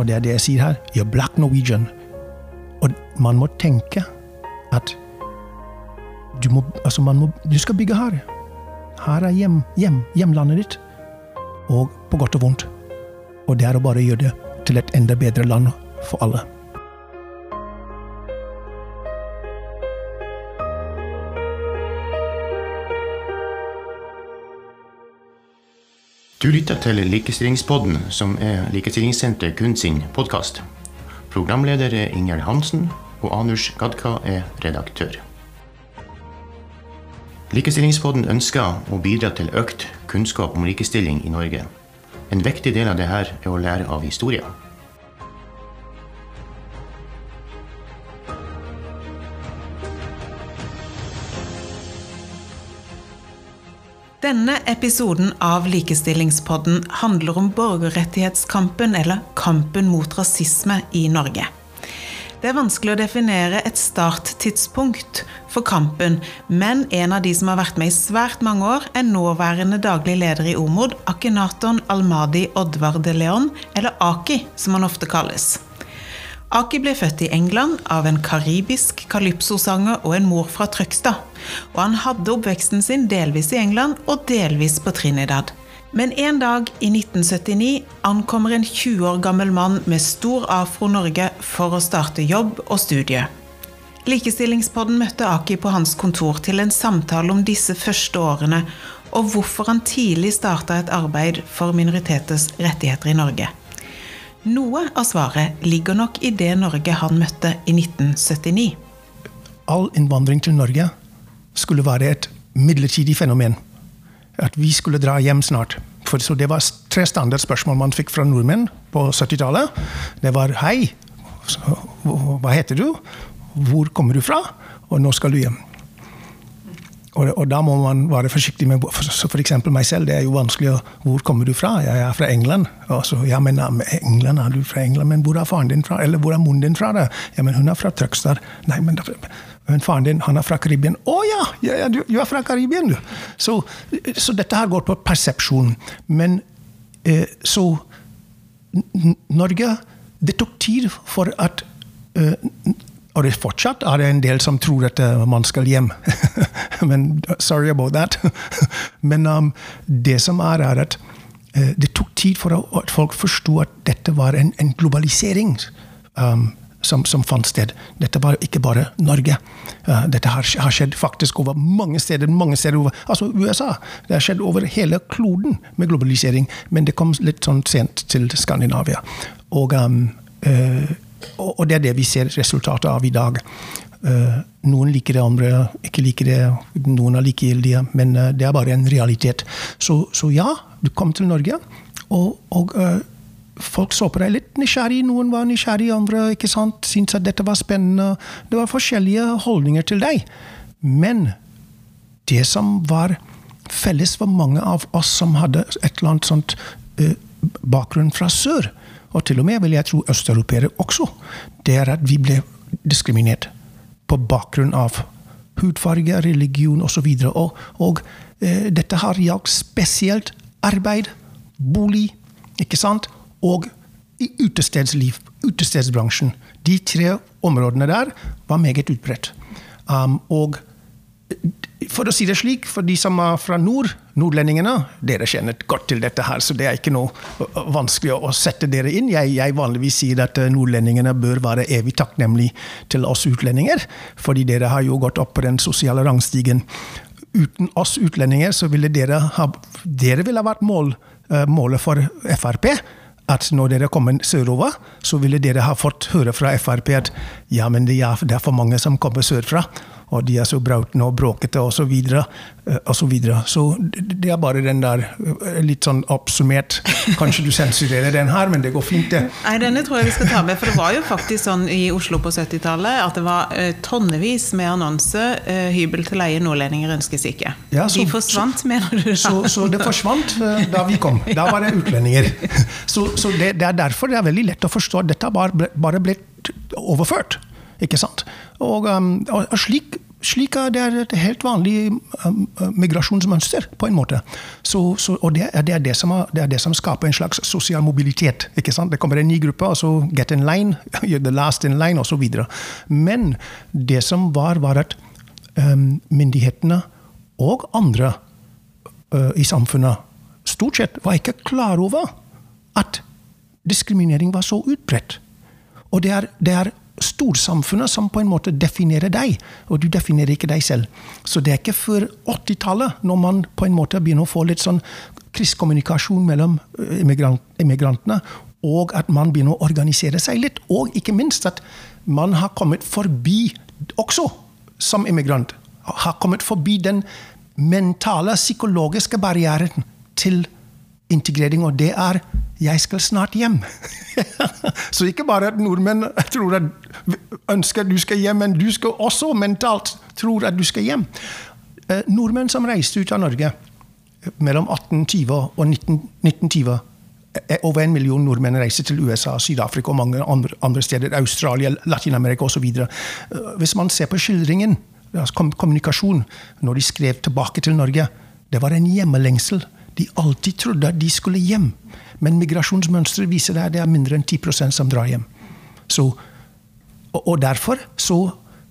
Og det er det jeg sier her. You're black Norwegian. Og man må tenke at du, må, altså man må, du skal bygge her. Her er hjem, hjem, hjemlandet ditt. Og på godt og vondt. Og det er å bare gjøre det til et enda bedre land for alle. Du lytter til Likestillingspodden, som er Likestillingssenteret kun sin podkast. Programleder er Ingjerd Hansen, og Anush Gadka er redaktør. Likestillingspodden ønsker å bidra til økt kunnskap om likestilling i Norge. En viktig del av dette er å lære av historien. Denne episoden av Likestillingspodden handler om borgerrettighetskampen, eller kampen mot rasisme i Norge. Det er vanskelig å definere et starttidspunkt for kampen, men en av de som har vært med i svært mange år, er nåværende daglig leder i OMOD, Akenaton Almadi Oddvar de Leon, eller Aki som han ofte kalles. Aki ble født i England av en karibisk kalypsosanger og en mor fra Trøgstad. Og han hadde oppveksten sin delvis i England og delvis på Trinidad. Men en dag i 1979 ankommer en 20 år gammel mann med stor afro Norge for å starte jobb og studie. Likestillingspodden møtte Aki på hans kontor til en samtale om disse første årene, og hvorfor han tidlig starta et arbeid for minoriteters rettigheter i Norge. Noe av svaret ligger nok i det Norge han møtte i 1979. All innvandring til Norge skulle være et midlertidig fenomen. At vi skulle dra hjem snart. For så Det var tre standardspørsmål man fikk fra nordmenn på 70-tallet. Det var 'hei, hva heter du', 'hvor kommer du fra', og 'nå skal du hjem'. Og, og, da må man være forsiktig med for F.eks. meg selv. Det er jo vanskelig å Hvor kommer du fra? Jeg er fra England. Altså, ja, men England, er du fra England? Men hvor er faren din fra? Eller hvor er moren din fra? Da? Ja, men hun er fra Trøgstad. Nei, men, men faren din han er fra Karibia. Å ja! ja, ja du, du, er fra Karibia, du! Så, så, dette her går på persepsjon. Men eh, så Norge Det tok tid for at eh, og det fortsatt er det en del som tror at uh, man skal hjem. Men sorry about that. Men um, det som er, er at uh, det tok tid for at folk forsto at dette var en, en globalisering. Um, som, som, fant sted. Dette var ikke bare Norge. Uh, dette har, har, skjedd faktisk over mange steder. mange steder over, Altså USA. Det har skjedd over hele kloden med globalisering, men det kom litt sånn sent til Skandinavia. Og um, uh, og det er det vi ser resultatet av i dag. Eh, noen liker det, andre ikke liker det. Noen er likegyldige, men eh, det er bare en realitet. Så, så ja, du kom til Norge, og, og uh, folk så på deg litt nysgjerrig. Noen var nysgjerrig, andre ikke sant, syntes at dette var spennende. Det var forskjellige holdninger til deg. Men det som var felles for mange av oss som hadde et eller annet sånt bakgrunn fra sør, og til og med vil jeg tro østeuropeere også, det er at vi ble diskriminert på bakgrunn av hudfarge, religion osv. Og, og, og eh, dette har gjaldt spesielt arbeid, bolig, ikke sant? og i utestedsliv, utestedsbransjen. De tre områdene der var meget utbredt. Um, og for å si det slik, for de som er fra nord, nordlendingene, dere kjenner godt til dette her, så det er ikke noe vanskelig å sette dere inn. Jeg, jeg vanligvis sier at nordlendingene bør være evig takknemlige til oss utlendinger, fordi dere har jo gått opp på den sosiale rangstigen. Uten oss utlendinger så ville dere ha, dere ville ha vært mål, målet for Frp at når dere kommer sørover, så ville dere ha fått høre fra Frp at ja, men det er, for mange som kommer sørfra og de er så brautende og bråkete osv. Så, videre, eh, og så, videre. så det er bare den der eh, litt sånn oppsummert. Kanskje du sensurerer den her, men det går fint, det. Nei, denne tror jeg vi skal ta med, for det var jo faktisk sånn i Oslo på 70-tallet at det var uh, tonnevis med annonse uh, 'Hybel til leie, nordlendinger ønskes ikke'. Ja, så, de forsvant, så, mener du? Så, så, det forsvant da vi kom. Da var det utlendinger. Så, det, det, er derfor det er veldig lett å forstå at dette bare ble, bare ble overført. Ikke sant? Og, um, og, slik slik er det et helt vanlig um, migrasjonsmønster, på en måte. Så, så, og det er, det, er det, som er, det er, det som skaper en slags sosial mobilitet. ikke sant? Det kommer en ny gruppe, og så get in line, the last in line, osv. Men det som var, var at um, myndighetene og andre uh, i samfunnet stort sett var ikke klar over at diskriminering var så utbredt. Og det er, det er storsamfunnet som på en måte definerer deg, og du definerer ikke deg selv. Så det er ikke før 80-tallet, når man på en måte begynner å få litt sånn krysskommunikasjon mellom eh, immigrant, immigrantene, og at man begynner å organisere seg litt. Og ikke minst at man har kommet forbi, også som immigrant, har kommet forbi den mentale, psykologiske barrieren til integrering, og det er 'jeg skal snart hjem'. så ikke bare at nordmenn tror at ønsker at du skal hjem, men du skal også mentalt tro at du skal hjem. Eh, nordmenn som reiste ut av Norge mellom 1820 og 1920 eh, over en million nordmenn reiser til USA, Syd-Afrika og mange andre, andre steder. Australia, Latin-Amerika osv. Eh, hvis man ser på skildringen, altså kommunikasjon, når de skrev tilbake til Norge, det var en hjemmelengsel de alltid trodde at de skulle hjem. Men migrasjonsmønsteret viser at det er mindre enn 10% som drar hjem. Så, og, og, derfor, så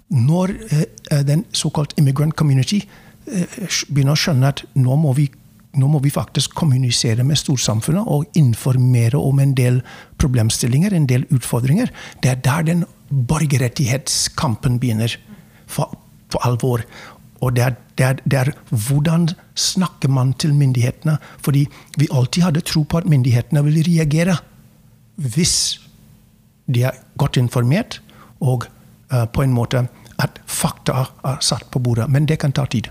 når eh, den såkalt immigrant community eh, begynner å skjønne at nå må, vi, nå må vi faktisk kommunisere med storsamfunnet og informere om en del problemstillinger, en del utfordringer, det er der den borgerrettighetskampen begynner. For, for alvor. Og det er, det, er, det er, hvordan snakker man til myndighetene? Fordi vi alltid hadde tro på at myndighetene ville reagere hvis de er godt informert, og uh, på en måte at fakta er satt på bordet. Men det kan ta tid.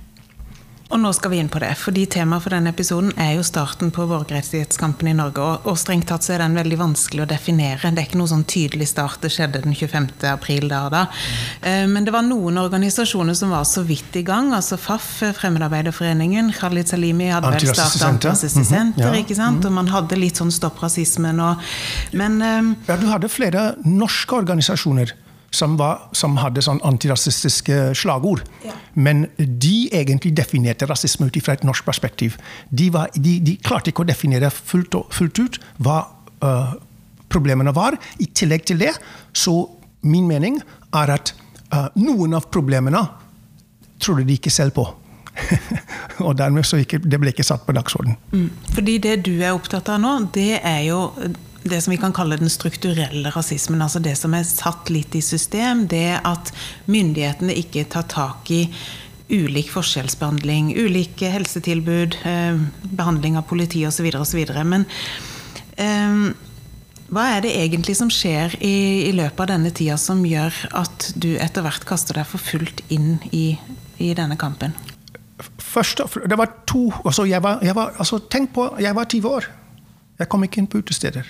Og nå skal vi inn på det, fordi Temaet for denne episoden er jo starten på borgerrettighetskampen i Norge. Og, og, strengt tatt så er den veldig vanskelig å definere. Det er ikke noe sånn tydelig start. Det skjedde den 25. april der da. Eh, men det var noen organisasjoner som var så vidt i gang. altså FAF, Fremmedarbeiderforeningen, Khalid Salimi hadde vel starta Antirasistisenter. Mm -hmm. ikke sant? Og man hadde litt sånn Stopp rasismen og Men eh, Ja, du hadde flere norske organisasjoner som, var, som hadde sånn antirasistiske slagord. Ja. Men de egentlig definerte rasisme ut fra et norsk perspektiv. De, var, de, de, klarte ikke å definere fullt, fullt ut hva uh, problemene var. I tillegg til det, så min mening er at uh, noen av problemene trodde de ikke selv på. og dermed så ikke, det ble ikke satt på dagsorden. Mm. Fordi det du er opptatt av nå, det er jo det som vi kan kalle den strukturelle rasismen. Altså det som er satt litt i system. Det at myndighetene ikke tar tak i ulik forskjellsbehandling, ulike helsetilbud, eh, behandling av politi osv. osv. Men um, hva er det egentlig som skjer i, i, løpet av denne tida som gjør at du etter hvert kaster deg for fullt inn i, i denne kampen? Først, det var to altså jeg var, jeg var, altså Tenk på, jeg var 20 år. Jeg kom ikke inn på utesteder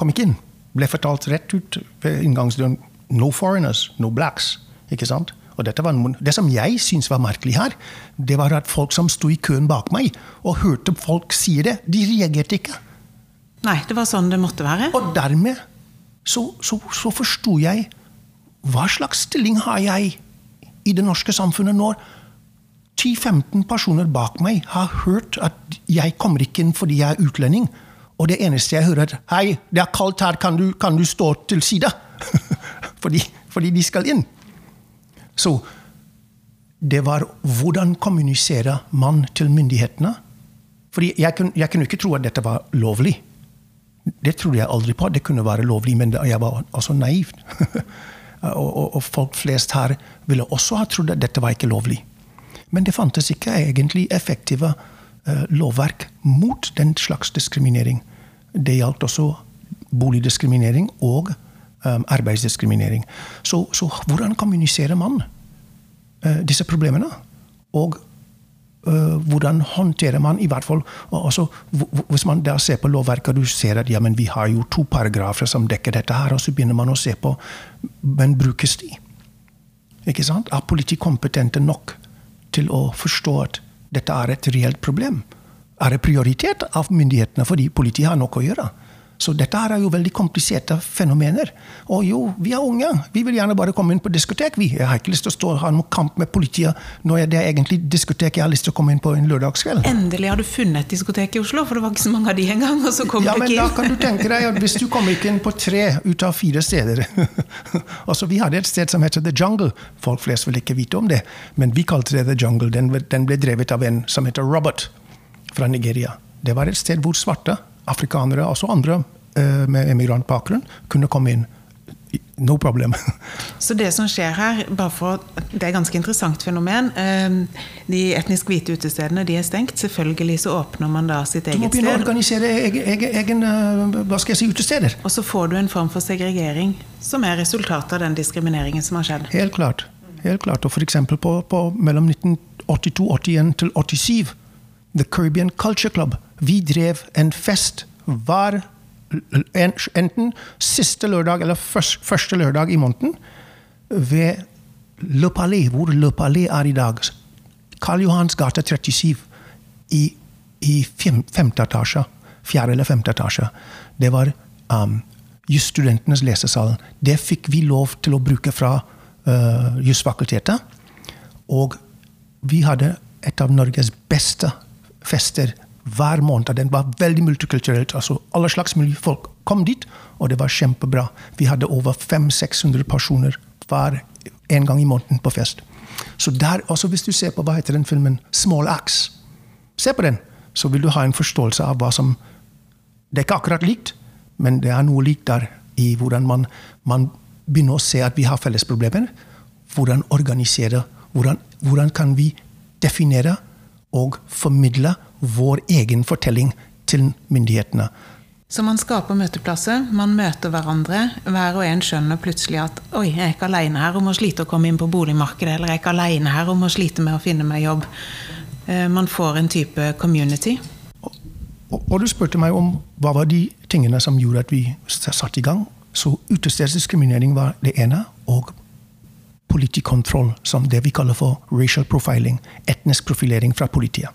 kom ikke inn. Ble fortalt rett ut ved inngangsdøren no foreigners, no blacks. ikke sant? Og noen, det som jeg syns var merkelig her, det var at folk som sto i køen bak meg og hørte folk si det, de reagerte ikke. Nei, det var sånn det måtte være. Og dermed så, så, så forsto jeg hva slags stilling har jeg i det norske samfunnet når 10-15 personer bak meg har hørt at jeg kommer ikke inn fordi jeg er utlending. Og det eneste jeg hører, er 'Hei, det er kaldt her, kan du, kan du stå til side?' fordi, fordi, de skal inn. Så det var hvordan kommuniserer man til myndighetene? Fordi jeg kunne, jeg kunne ikke tro at dette var lovlig. Det trodde jeg aldri på. Det kunne være lovlig, men jeg var altså naiv. og, og, og, folk flest her ville også ha trodd at dette var ikke lovlig. Men det fantes ikke egentlig effektive uh, lovverk mot den slags diskriminering. Det gjaldt også boligdiskriminering og um, arbeidsdiskriminering. Så, så, hvordan kommuniserer man uh, disse problemene? Og hvordan håndterer man i hvert fall også, Hvis man da ser på lovverket du ser at ja, vi har jo to paragrafer som dekker dette, her, og så begynner man å se på Men brukes de? Ikke sant? Er politikompetente nok til å forstå at dette er et reelt problem? er det prioritet av myndighetene, fordi politiet har nok å gjøre. Så dette her er jo veldig kompliserte fenomener. Og jo, vi er unge. Vi vil gjerne bare komme inn på diskotek. vi. Jeg har ikke lyst til å stå og ha noen kamp med politiet når det er egentlig diskotek jeg har lyst til å komme inn på en lørdagskveld. Endelig har du funnet et diskotek i Oslo, for det var ikke så mange av de engang. Og så kom ja, du men da kan du tenke deg at hvis du kommer ikke inn på tre ut av fire steder Altså, Vi hadde et sted som heter The Jungle. Folk flest vil ikke vite om det, men vi kalte det The Jungle. Den, den ble drevet av en som heter Robert fra Nigeria. Det var et sted hvor svarte, afrikanere, altså andre eh, med emigrantbakgrunn, kunne komme inn. No problem. Så det som skjer her, bare for, det er et ganske interessant fenomen. Eh, De etnisk hvite utestedene de er stengt. Selvfølgelig så åpner man da sitt eget sted. Du må begynne å organisere egen, egen, egen eh, hva skal jeg si, utesteder. Og så får du en form for segregering, som er resultatet av den diskrimineringen som har skjedd. Helt klart. Helt klart. Og eksempel på, på mellom 1982 81 til 87, The Caribbean Culture Club, vi drev en fest hver enten siste lørdag eller første lørdag i måneden ved Le Palais, hvor Le Palais er i dag. Karl Johans gate 37 i, i fem, femte etasje. Fjerde eller femte etasje. Det var um, jusstudentenes lesesal. Det fikk vi lov til å bruke fra uh, jusfakultetet. Og vi hadde et av Norges beste fester hver måned. Den var veldig multikulturelt. altså Alle slags folk kom dit, og det var kjempebra. Vi hadde over 500-600 personer hver en gang i måneden på fest. Så der, også Hvis du ser på hva heter den filmen Small Axe, se på den, så vil du ha en forståelse av hva som Det er ikke akkurat likt, men det er noe likt der i hvordan man, man begynner å se at vi har felles problemer. Hvordan organisere, hvordan, hvordan kan vi definere og formidle vår egen fortelling til myndighetene. Så man skaper møteplasser, man møter hverandre. Hver og en skjønner plutselig at oi, jeg er ikke alene her om å slite å komme inn på boligmarkedet, eller jeg er ikke alene her om å slite med å finne meg jobb. Eh, Man får en type community. Og, og du spurte meg om hva var de tingene som gjorde at vi satte i gang. Så utestedsdiskriminering var det ene, og politikontroll, som det vi kaller for racial profiling. Etnisk profilering fra politiet.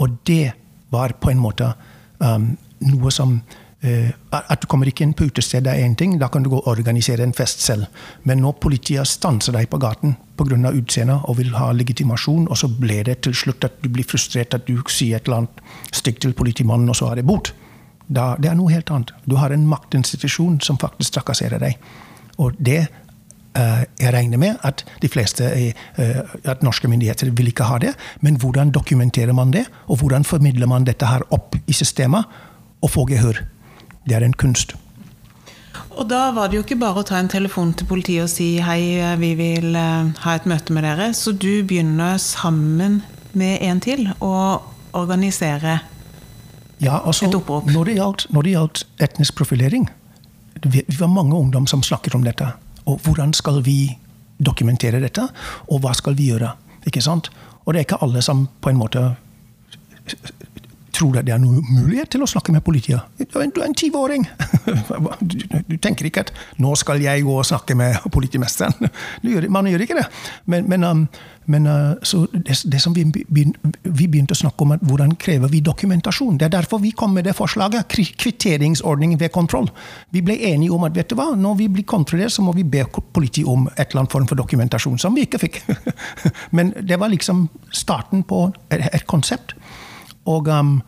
Og det var på en måte um, noe som Uh, At du kommer ikke inn på utestedet er én ting, da kan du gå og organisere en fest selv. Men når politiet stanser deg på gaten pga. utseendet og vil ha legitimasjon, og så ble det til slutt at du blir frustrert at du sier et eller annet stygt til politimannen, og så har det bot. Da, det er noe helt annet. Du har en maktinstitusjon som faktisk trakasserer deg. Og det jeg regner med at de fleste eh, at norske myndigheter vil ikke ha det. Men hvordan dokumenterer man det, og hvordan formidler man dette her opp i systemet og får gehør? Det er en kunst. Og da var det jo ikke bare å ta en telefon til politiet og si hei, vi vil eh, ha et møte med dere. Så du begynner sammen med en til å organisere Ja, altså, Et opprop. Når det, gjaldt, etnisk profilering Vi vi var mange ungdom som snakket om dette. Og hvordan skal vi dokumentere dette, og hva skal vi gjøre? Ikke sant? Og det er ikke alle som på en måte tror det er noen mulighet til å snakke med politiet. Du er en- tyveåring. Du, du tenker ikke at 'nå skal jeg gå og snakke med politimesteren'. Man gjør ikke det. Men, men, um, men uh, det, det som vi, begyn- vi begynte å snakke om, er hvordan krever vi dokumentasjon? Det er derfor vi kom med det forslaget. Kvitteringsordning ved kontroll. Vi ble enige om at vet du hva, når vi blir kontrollert, så må vi be politiet om et eller annet form for dokumentasjon, som vi ikke fikk. Men det var liksom starten på et konsept. Og um,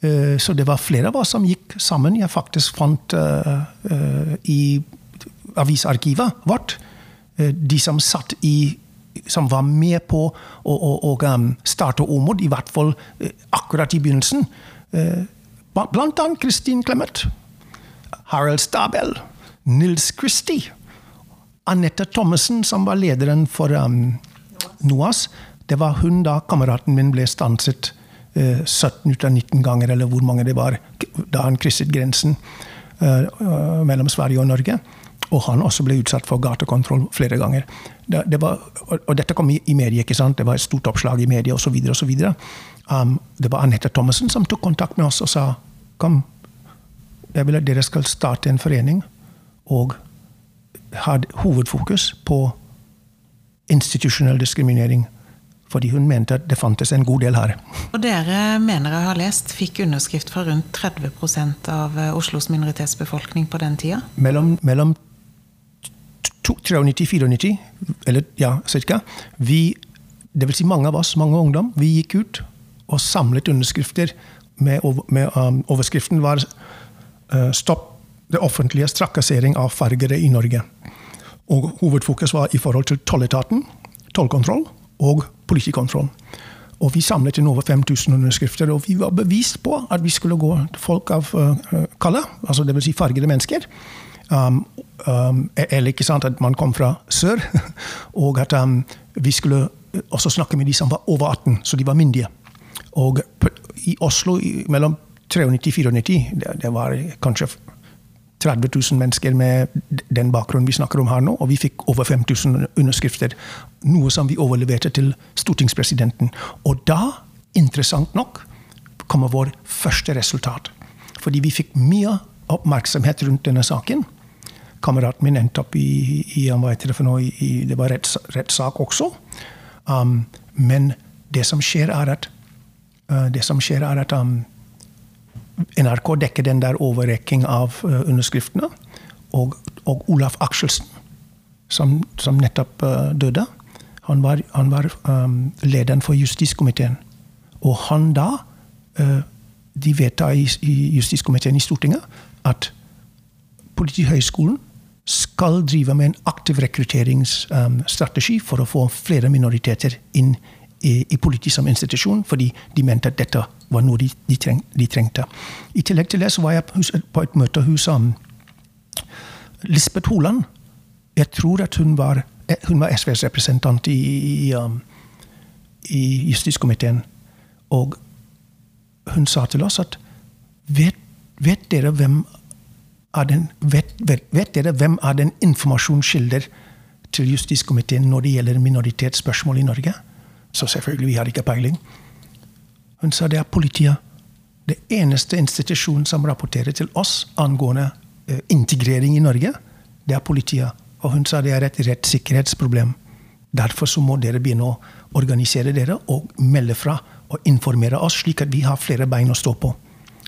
eh, Så det var flere av oss som gikk sammen. Jeg faktisk fant uh, uh, i avisarkivet vårt de som satt i som var med på å, å, å um, starte Omod, i hvert fall akkurat i begynnelsen. Blant annet Kristin Clemet, Harald Stabel, Nils Christie, Anette Thommessen, som var lederen for um, NOAS. Det var hun da kameraten min ble stanset 17 ut av 19 ganger, eller hvor mange det var, da han krysset grensen eh, eh, mellom Sverige og Norge. Og han også ble utsatt for gatekontroll flere ganger. Det, det var, og dette kom i, i media, ikke sant? det var et stort oppslag i media osv. Um, det var Anette Thommessen som tok kontakt med oss og sa kom, jeg vil at dere skal starte en forening og ha hovedfokus på institusjonell diskriminering Fordi hun mente at det fantes en god del her. Og dere mener jeg har lest fikk underskrift fra rundt 30 av eh, Oslos minoritetsbefolkning på den tida? Mellom, mellom 93-94, eller ja, cirka. Vi, det vil si mange av oss, mange ungdom, vi gikk ut og samlet underskrifter med, med um, overskriften var uh, 'Stopp det offentlige trakassering av fargere i Norge'. Og hovedfokus var i forhold til tolletaten, tollkontroll og politikontroll. Og vi samlet inn over 5000 underskrifter, og vi var bevist på at vi skulle gå til folk av uh, kalle, altså dvs. Si fargede mennesker. Um, um, eller ikke sant, at man kom fra sør, og at um, vi skulle også snakke med de som var over 18, så de var myndige. Og i Oslo mellom 93 og 94, det, det var kanskje 30 000 mennesker med den bakgrunnen vi snakker om her nå, og vi fikk over 5000 underskrifter. Noe som vi overleverte til stortingspresidenten. Og da, interessant nok, kommer vår første resultat. Fordi vi fikk mye oppmerksomhet rundt denne saken. Kameraten min endte opp i, i, i, det var rettssak også. Um, men det som skjer, er at, uh, det som skjer er at um, NRK dekker den der overrekking av uh, underskriftene. Og, og, Olaf Akselsen, som, som nettopp uh, døde, han var, han var um, lederen for justiskomiteen. Og han da uh, De vedtar i, i justiskomiteen i Stortinget at Politihøgskolen skal drive med en aktiv rekrutteringsstrategi um, for å få flere minoriteter inn i, i politiet som institusjon, fordi de mente at dette var noe de, de, treng, de trengte. I tillegg til det så var jeg på et møte hos um, Lisbeth Holand. Jeg tror at hun var, hun var SVs representant i, i, um, i justiskomiteen. Og hun sa til oss at vet, vet dere hvem er den, vet, vet, vet dere hvem er den informasjonskilder til justiskomiteen når det gjelder minoritetsspørsmål i Norge? Så selvfølgelig, vi hadde ikke peiling. Hun sa det er politiet. Det eneste institusjonen som rapporterer til oss angående uh, integrering i Norge, det er politiet. Og hun sa det er et rettssikkerhetsproblem. Derfor så må dere begynne å organisere dere og melde fra og informere oss, slik at vi har flere bein å stå på.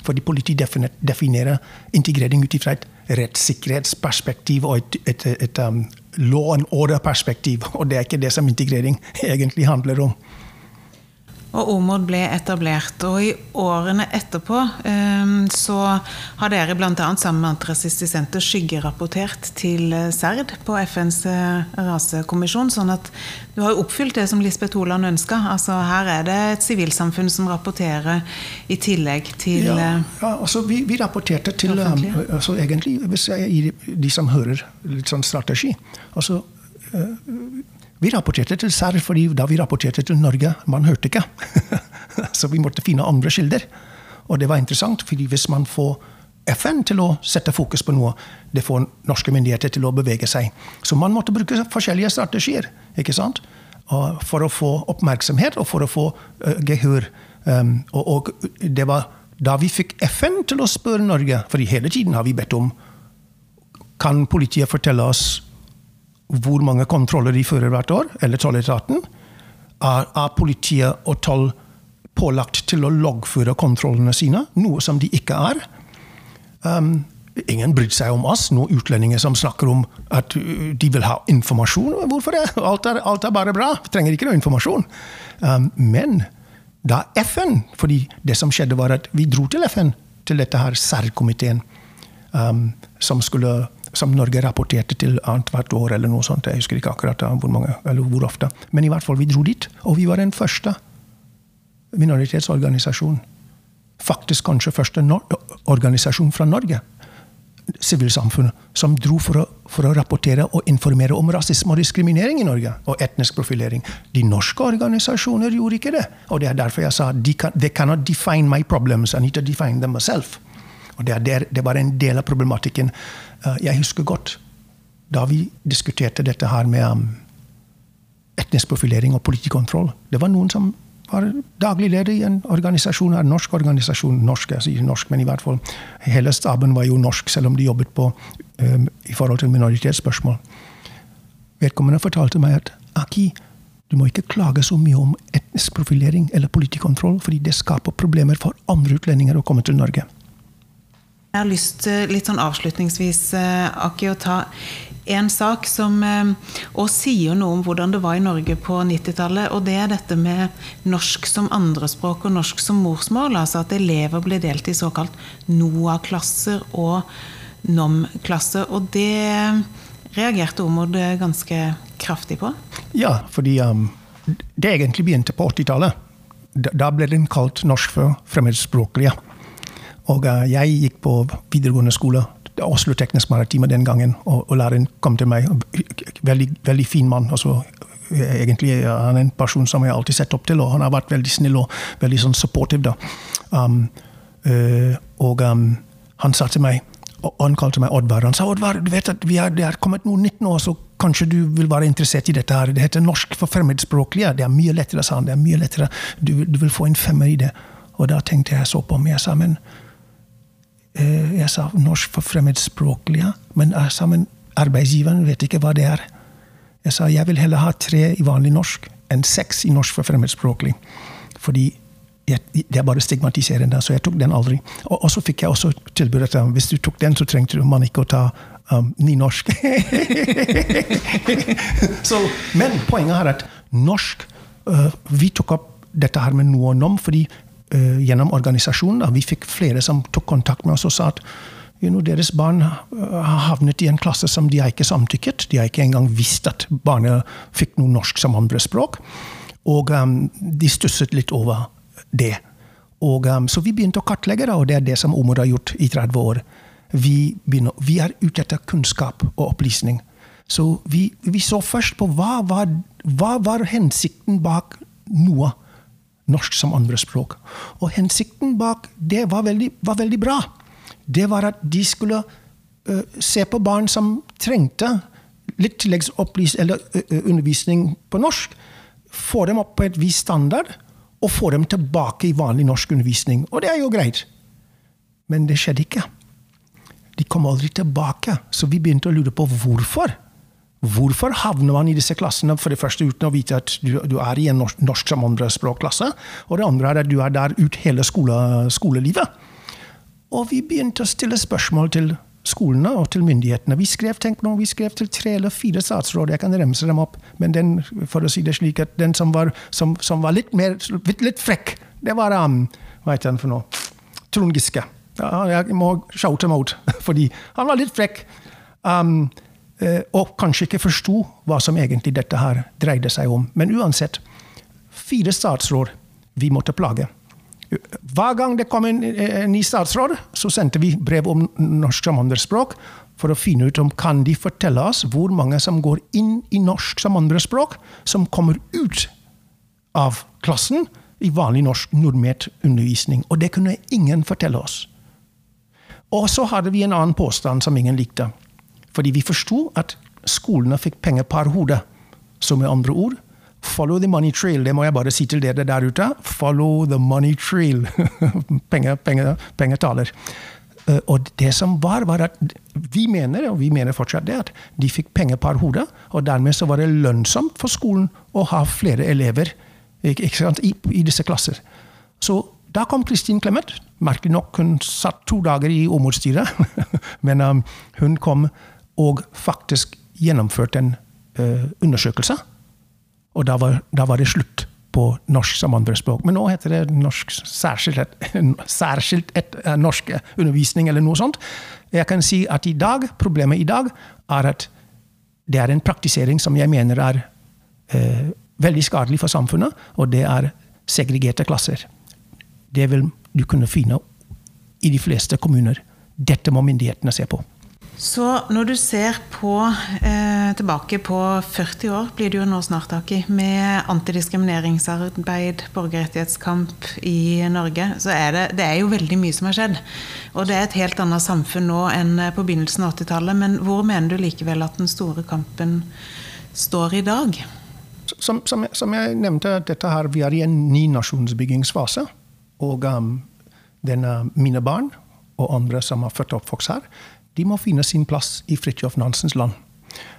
Fordi politiet definerer integrering ut ifra et rettssikkerhetsperspektiv og et, et, et, et um, law and order-perspektiv. Og det er ikke det som integrering egentlig handler om. Og OMOD ble etablert. Og i årene etterpå ehm, så har dere bl.a. sammen med Antirasistisk Senter skyggerapportert til eh, CERD på FNs eh, rasekommisjon. Sånn at du har oppfylt det som Lisbeth Holand ønska. Altså, her er det et sivilsamfunn som rapporterer i tillegg til Ja, eh, ja altså vi, vi rapporterte til altså egentlig, Hvis jeg gir de som hører litt sånn strategi altså vi rapporterte til SER fordi da vi rapporterte til Norge, man hørte ikke. så vi måtte finne andre kilder. Og det var interessant, fordi hvis man får FN til å sette fokus på noe, det får norske myndigheter til å bevege seg. Så man måtte bruke forskjellige strategier ikke sant? for å få oppmerksomhet og for å få gehør. Og, det var da vi fikk FN til å spørre Norge, for hele tiden har vi bedt om Kan politiet fortelle oss hvor mange kontroller de fører hvert år, eller tolletaten, er, er politiet og toll pålagt til å loggføre kontrollene sine, noe som de ikke er. Um, ingen brydde seg om oss, noen utlendinger som snakker om at uh, de vil ha informasjon. Hvorfor det? Alt er, alt er bare bra. Vi trenger ikke noe informasjon. Um, men da FN fordi det som skjedde, var at vi dro til FN, til dette her særkomiteen, um, som skulle som Norge rapporterte til annethvert år, eller noe sånt. Jeg husker ikke akkurat hvor, mange, eller hvor ofte. Men i hvert fall, vi dro dit. Og vi var den første minoritetsorganisasjonen. Faktisk kanskje første no organisasjon fra Norge. Sivilsamfunnet. Som dro for å, for å, rapportere og informere om rasisme og diskriminering i Norge. Og etnisk profilering. De norske organisasjoner gjorde ikke det. Og det er derfor jeg sa de kan, they cannot define my problems. I need to define them myself. Og det, er der, det var en del av problematikken. Eh, jeg husker godt da vi diskuterte dette her med um, etnisk profilering og politikontroll. Det var noen som var daglig leder i en organisasjon, en norsk organisasjon. Norsk, jeg sier norsk, men i hvert fall hele staben var jo norsk, selv om de jobbet på um, i forhold til minoritetsspørsmål. Vedkommende fortalte meg at Aki, du må ikke klage så mye om etnisk profilering eller politikontroll, fordi det skaper problemer for andre utlendinger å komme til Norge. Jeg har lyst litt sånn avslutningsvis, Aki, å ta en sak som òg sier noe om hvordan det var i Norge på 90-tallet. Og det er dette med norsk som andrespråk og norsk som morsmål. Altså at elever ble delt i såkalt NOA-klasser og NOM-klasser. Og det reagerte Omod ganske kraftig på? Ja, fordi um, det egentlig begynte på 80-tallet. Da ble den kalt norsk for fremmedspråklige. Og uh, jeg gikk på videregående skole, Oslo Teknisk Maritime den gangen, og, og læreren kom til meg. Veldig, veldig fin mann. altså egentlig Han er en person som jeg alltid sett opp til, og han har vært veldig snill og veldig sånn supportive. da. Um, uh, og um, han sa til meg og han kalte meg Oddvar. Han sa Oddvar, du vet at er, det er kommet noe nytt nå, så kanskje du vil være interessert i dette. her. Det heter norsk for fremmedspråklige. Det er mye lettere, sa han. det er mye lettere. Du, du, vil få en femmer i det. Og da tenkte jeg så på meg. Jeg sa, men jeg sa norsk for fremmedspråklige. Men jeg sa, men arbeidsgiveren vet ikke hva det er. Jeg sa jeg vil heller ha tre i vanlig norsk enn seks i norsk for fremmedspråklig. Fordi jeg, det er bare stigmatiserende, så jeg tok den aldri. Og, og så fikk jeg også tilbud at um, hvis du tok den, så trengte man ikke å ta um, nynorsk. så, men poenget er at norsk uh, Vi tok opp dette her med noe om fordi uh, gjennom organisasjonen vi fikk flere som tok kontakt med oss og sa at you know, deres barn har havnet i en klasse som de har ikke samtykket. De har ikke engang visst at barnet fikk noe norsk som andrespråk. Og um, de stusset litt over det. Og, um, så vi begynte å kartlegge, da, og det er det som Omor har gjort i 30 år. Vi, begynner, vi er ute etter kunnskap og opplysning. Så vi, vi så først på hva var, hva var hensikten bak noe norsk som andrespråk. Og hensikten bak det var veldig, var veldig bra. Det var at de skulle uh, se på barn som trengte litt tilleggsundervisning på norsk. Få dem opp på et visst standard og få dem tilbake i vanlig norsk undervisning. Og det er jo greit. Men det skjedde ikke. De kom aldri tilbake. Så vi begynte å lure på hvorfor. Hvorfor havner man i disse klassene for det første uten å vite at du, du er i en norsk, norsk som andrespråkklasse? Og det andre er at du er der ut hele skole, skolelivet. Og vi begynte å stille spørsmål til skolene og til myndighetene. Vi skrev tenk nå, vi skrev til tre eller fire statsråd, jeg kan remse dem opp. Men den for å si det slik, at den som var, som, som var litt mer litt, litt, frekk, det var um, Hva heter han for noe? Trond Giske. Ja, jeg må shoute ham ut, fordi han var litt frekk. Um, og kanskje ikke forsto hva som egentlig dette her dreide seg om. Men uansett, fire statsråd vi måtte plage. Hver gang det kom en, en ny statsråd, så sendte vi brev om norsk som andrespråk for å finne ut om kan de fortelle oss hvor mange som går inn i norsk som andrespråk, som kommer ut av klassen i vanlig norsk normert undervisning. Og det kunne ingen fortelle oss. Og så hadde vi en annen påstand som ingen likte. Fordi vi forsto at skolene fikk penger per hode. Så med andre ord Follow the money trail. Det må jeg bare si til dere der ute. Follow the money trail. penger, penger, penger taler. Uh, og det som var, var at vi mener, og vi mener fortsatt det, at de fikk penger per hode. Og dermed så var det lønnsomt for skolen å ha flere elever ikke sant, i, i, disse klasser. Så da kom Kristin Clemet. Merkelig nok, hun satt to dager i Åmot-styret. Men um, hun kom og faktisk gjennomførte en uh, undersøkelse og da var, da var, det slutt på norsk som andrespråk. Men nå heter det norsk særskilt, et, særskilt et, eh, norsk undervisning eller noe sånt. Jeg kan si at i dag, problemet i dag er at det er en praktisering som jeg mener er uh, veldig skadelig for samfunnet, og det er segregerte klasser. Det vil du kunne finne i de fleste kommuner. Dette må myndighetene se på. Så når du ser på, eh, tilbake på 40 år, blir det jo nå snart, Aki, med antidiskrimineringsarbeid, borgerrettighetskamp i Norge, så er det, det er jo veldig mye som har skjedd. Og det er et helt annet samfunn nå enn på begynnelsen av 80-tallet. Men hvor mener du likevel at den store kampen står i dag? Som, som, som jeg nevnte, dette her, vi er i en ny nasjonsbyggingsfase. Og um, denne, mine barn og andre som har født opp folk her, de må finne sin plass i Fridtjof Nansens land.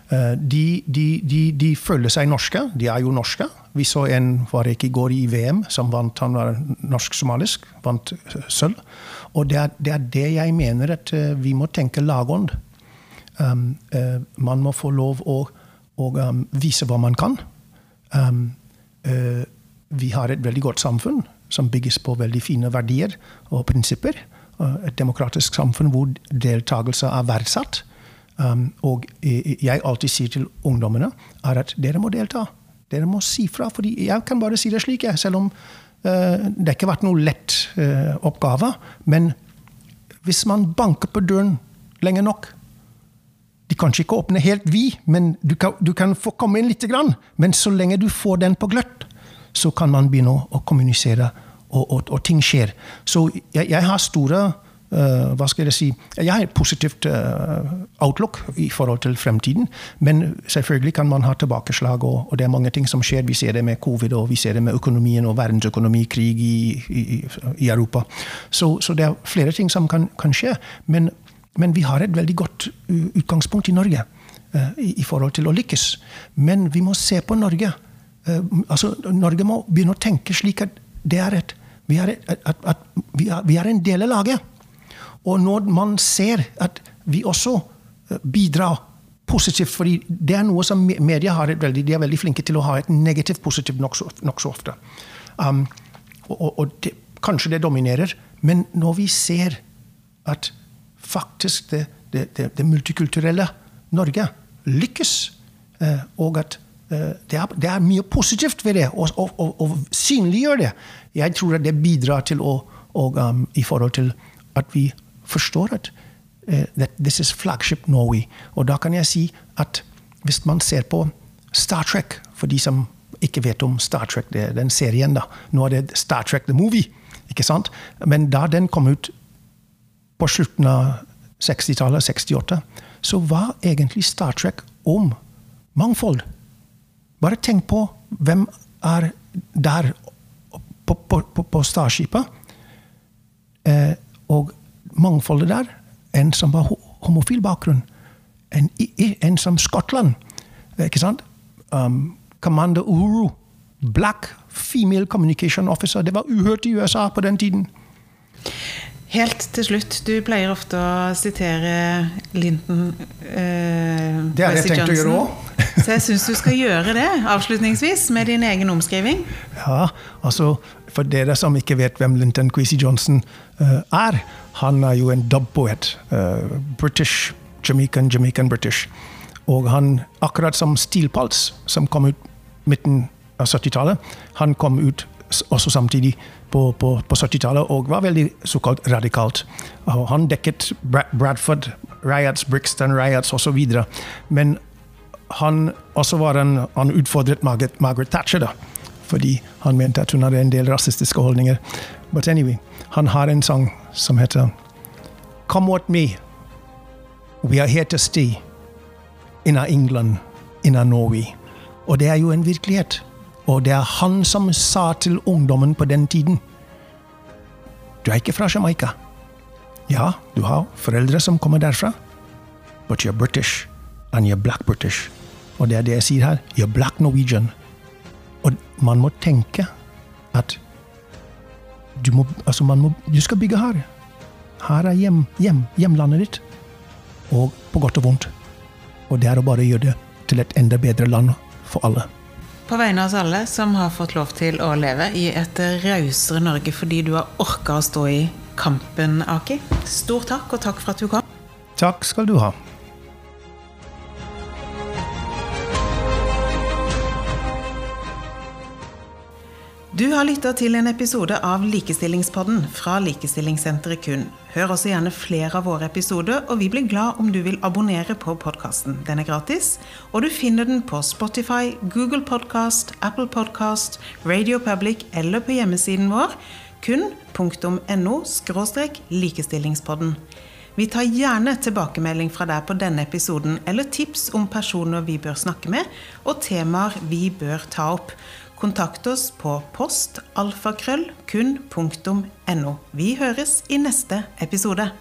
Eh, de, de, de, de, føler seg norske. De er jo norske. Vi så en var ikke i går i VM som vant, han var norsk-somalisk, vant eh, sølv. Og det er, det er, det jeg mener at uh, vi må tenke lagånd. Um, uh, man må få lov å, å um, vise hva man kan. Um, uh, vi har et veldig godt samfunn som bygges på veldig fine verdier og prinsipper. Et demokratisk samfunn hvor deltakelse er verdsatt. Um, og jeg alltid sier til ungdommene er at dere må delta. Dere må si fra. fordi jeg kan bare si det slik, jeg, selv om uh, det ikke har vært noe lett uh, oppgave. Men hvis man banker på døren lenge nok De kan ikke åpne helt vid, men du kan, du kan få komme inn lite grann. Men så lenge du får den på gløtt, så kan man begynne å, å kommunisere, og, og, og, ting skjer. Så jeg, jeg har store Uh, hva skal Jeg si, jeg har et positivt uh, outlook i forhold til fremtiden. Men selvfølgelig kan man ha tilbakeslag, og, og, det er mange ting som skjer. Vi ser det med covid, og vi ser det med økonomien og verdensøkonomi, krig i, i, i Europa. Så, så, det er flere ting som kan, kan skje. Men, men, vi har et veldig godt utgangspunkt i Norge uh, i, i, forhold til å lykkes. Men vi må se på Norge. altså, Norge må begynne å tenke slik at det er et vi er, at, at, vi, er, vi er en del av laget. Og når man ser at vi også eh, bidrar positivt, fordi det er noe som media har veldig, de er veldig flinke til å ha et negativt positivt nokså nok så ofte. Um, og, og det, kanskje det dominerer. Men når vi ser at faktisk det, det, det, multikulturelle Norge lykkes, eh, og at det, er, det, er, mye positivt ved det, og, og, synliggjør det, jeg tror at det bidrar til å um, i forhold til at vi forstår at uh, that this is flagship Norway. Og da kan jeg si at hvis man ser på Star Trek, for de som ikke vet om Star Trek, det den serien, da. Nå er det Star Trek the Movie. ikke sant? Men da den kom ut på slutten av 60-tallet, 68, så var egentlig Star Trek om mangfold. Bare tenk på hvem er der på, på, på, på Starskipet. Eh, og mangfoldet der. En som har homofil bakgrunn. En, en som Skottland. Ikke sant? Um, Commander Uhuru. Black female communication officer. Det var uhørt i USA på den tiden. Helt til slutt, du pleier ofte å sitere Linton eh, Det har jeg tenkt å gjøre òg. Så jeg syns du skal gjøre det avslutningsvis, med din egen omskriving. Ja, altså For dere som ikke vet hvem Linton Queasy Johnson uh, er, han er jo en dubpoet. Uh, British, Jamaican, Jamaican British. Og han, akkurat som Steel Pulse, som kom ut midten av 70-tallet, han kom ut også samtidig på, på, på 70-tallet og var veldig såkalt radikalt. Og han dekket Bradford riots, Brixton riots osv. Men han også var en, han utfordret Margaret, Margaret Thatcher, da, fordi han mente at hun hadde en del rasistiske holdninger. But anyway, han har en sang som heter Come with me, we are here to stay. In our England, in our Norway. Og det er jo en virkelighet. Og det er han som sa til ungdommen på den tiden Du er ikke fra Jamaica. Ja, du har foreldre som kommer derfra, but you're British, and you're black British. Og det er det jeg sier her. You're black Norwegian. Og man må tenke at du, må, altså må, du skal bygge her. Her er hjem, hjem, hjemlandet ditt. Og på godt og vondt. Og det er å bare gjøre det til et enda bedre land for alle. På vegne av oss alle som har fått lov til å leve i et rausere Norge fordi du har orka å stå i kampen, Aki. Stor takk, og takk for at du kom. Takk skal du ha. Du har lytta til en episode av Likestillingspodden fra Likestillingssenteret KUN. Hør også gjerne flere av våre episoder, og vi blir glad om du vil abonnere på podkasten. Den er gratis, og du finner den på Spotify, Google Podcast, Apple Podcast, Radio Public eller på hjemmesiden vår kun.no likestillingspodden. Vi tar gjerne tilbakemelding fra deg på denne episoden, eller tips om personer vi bør snakke med, og temaer vi bør ta opp. Kontakt oss på postalfakrøllkun.no. Vi høres i neste episode.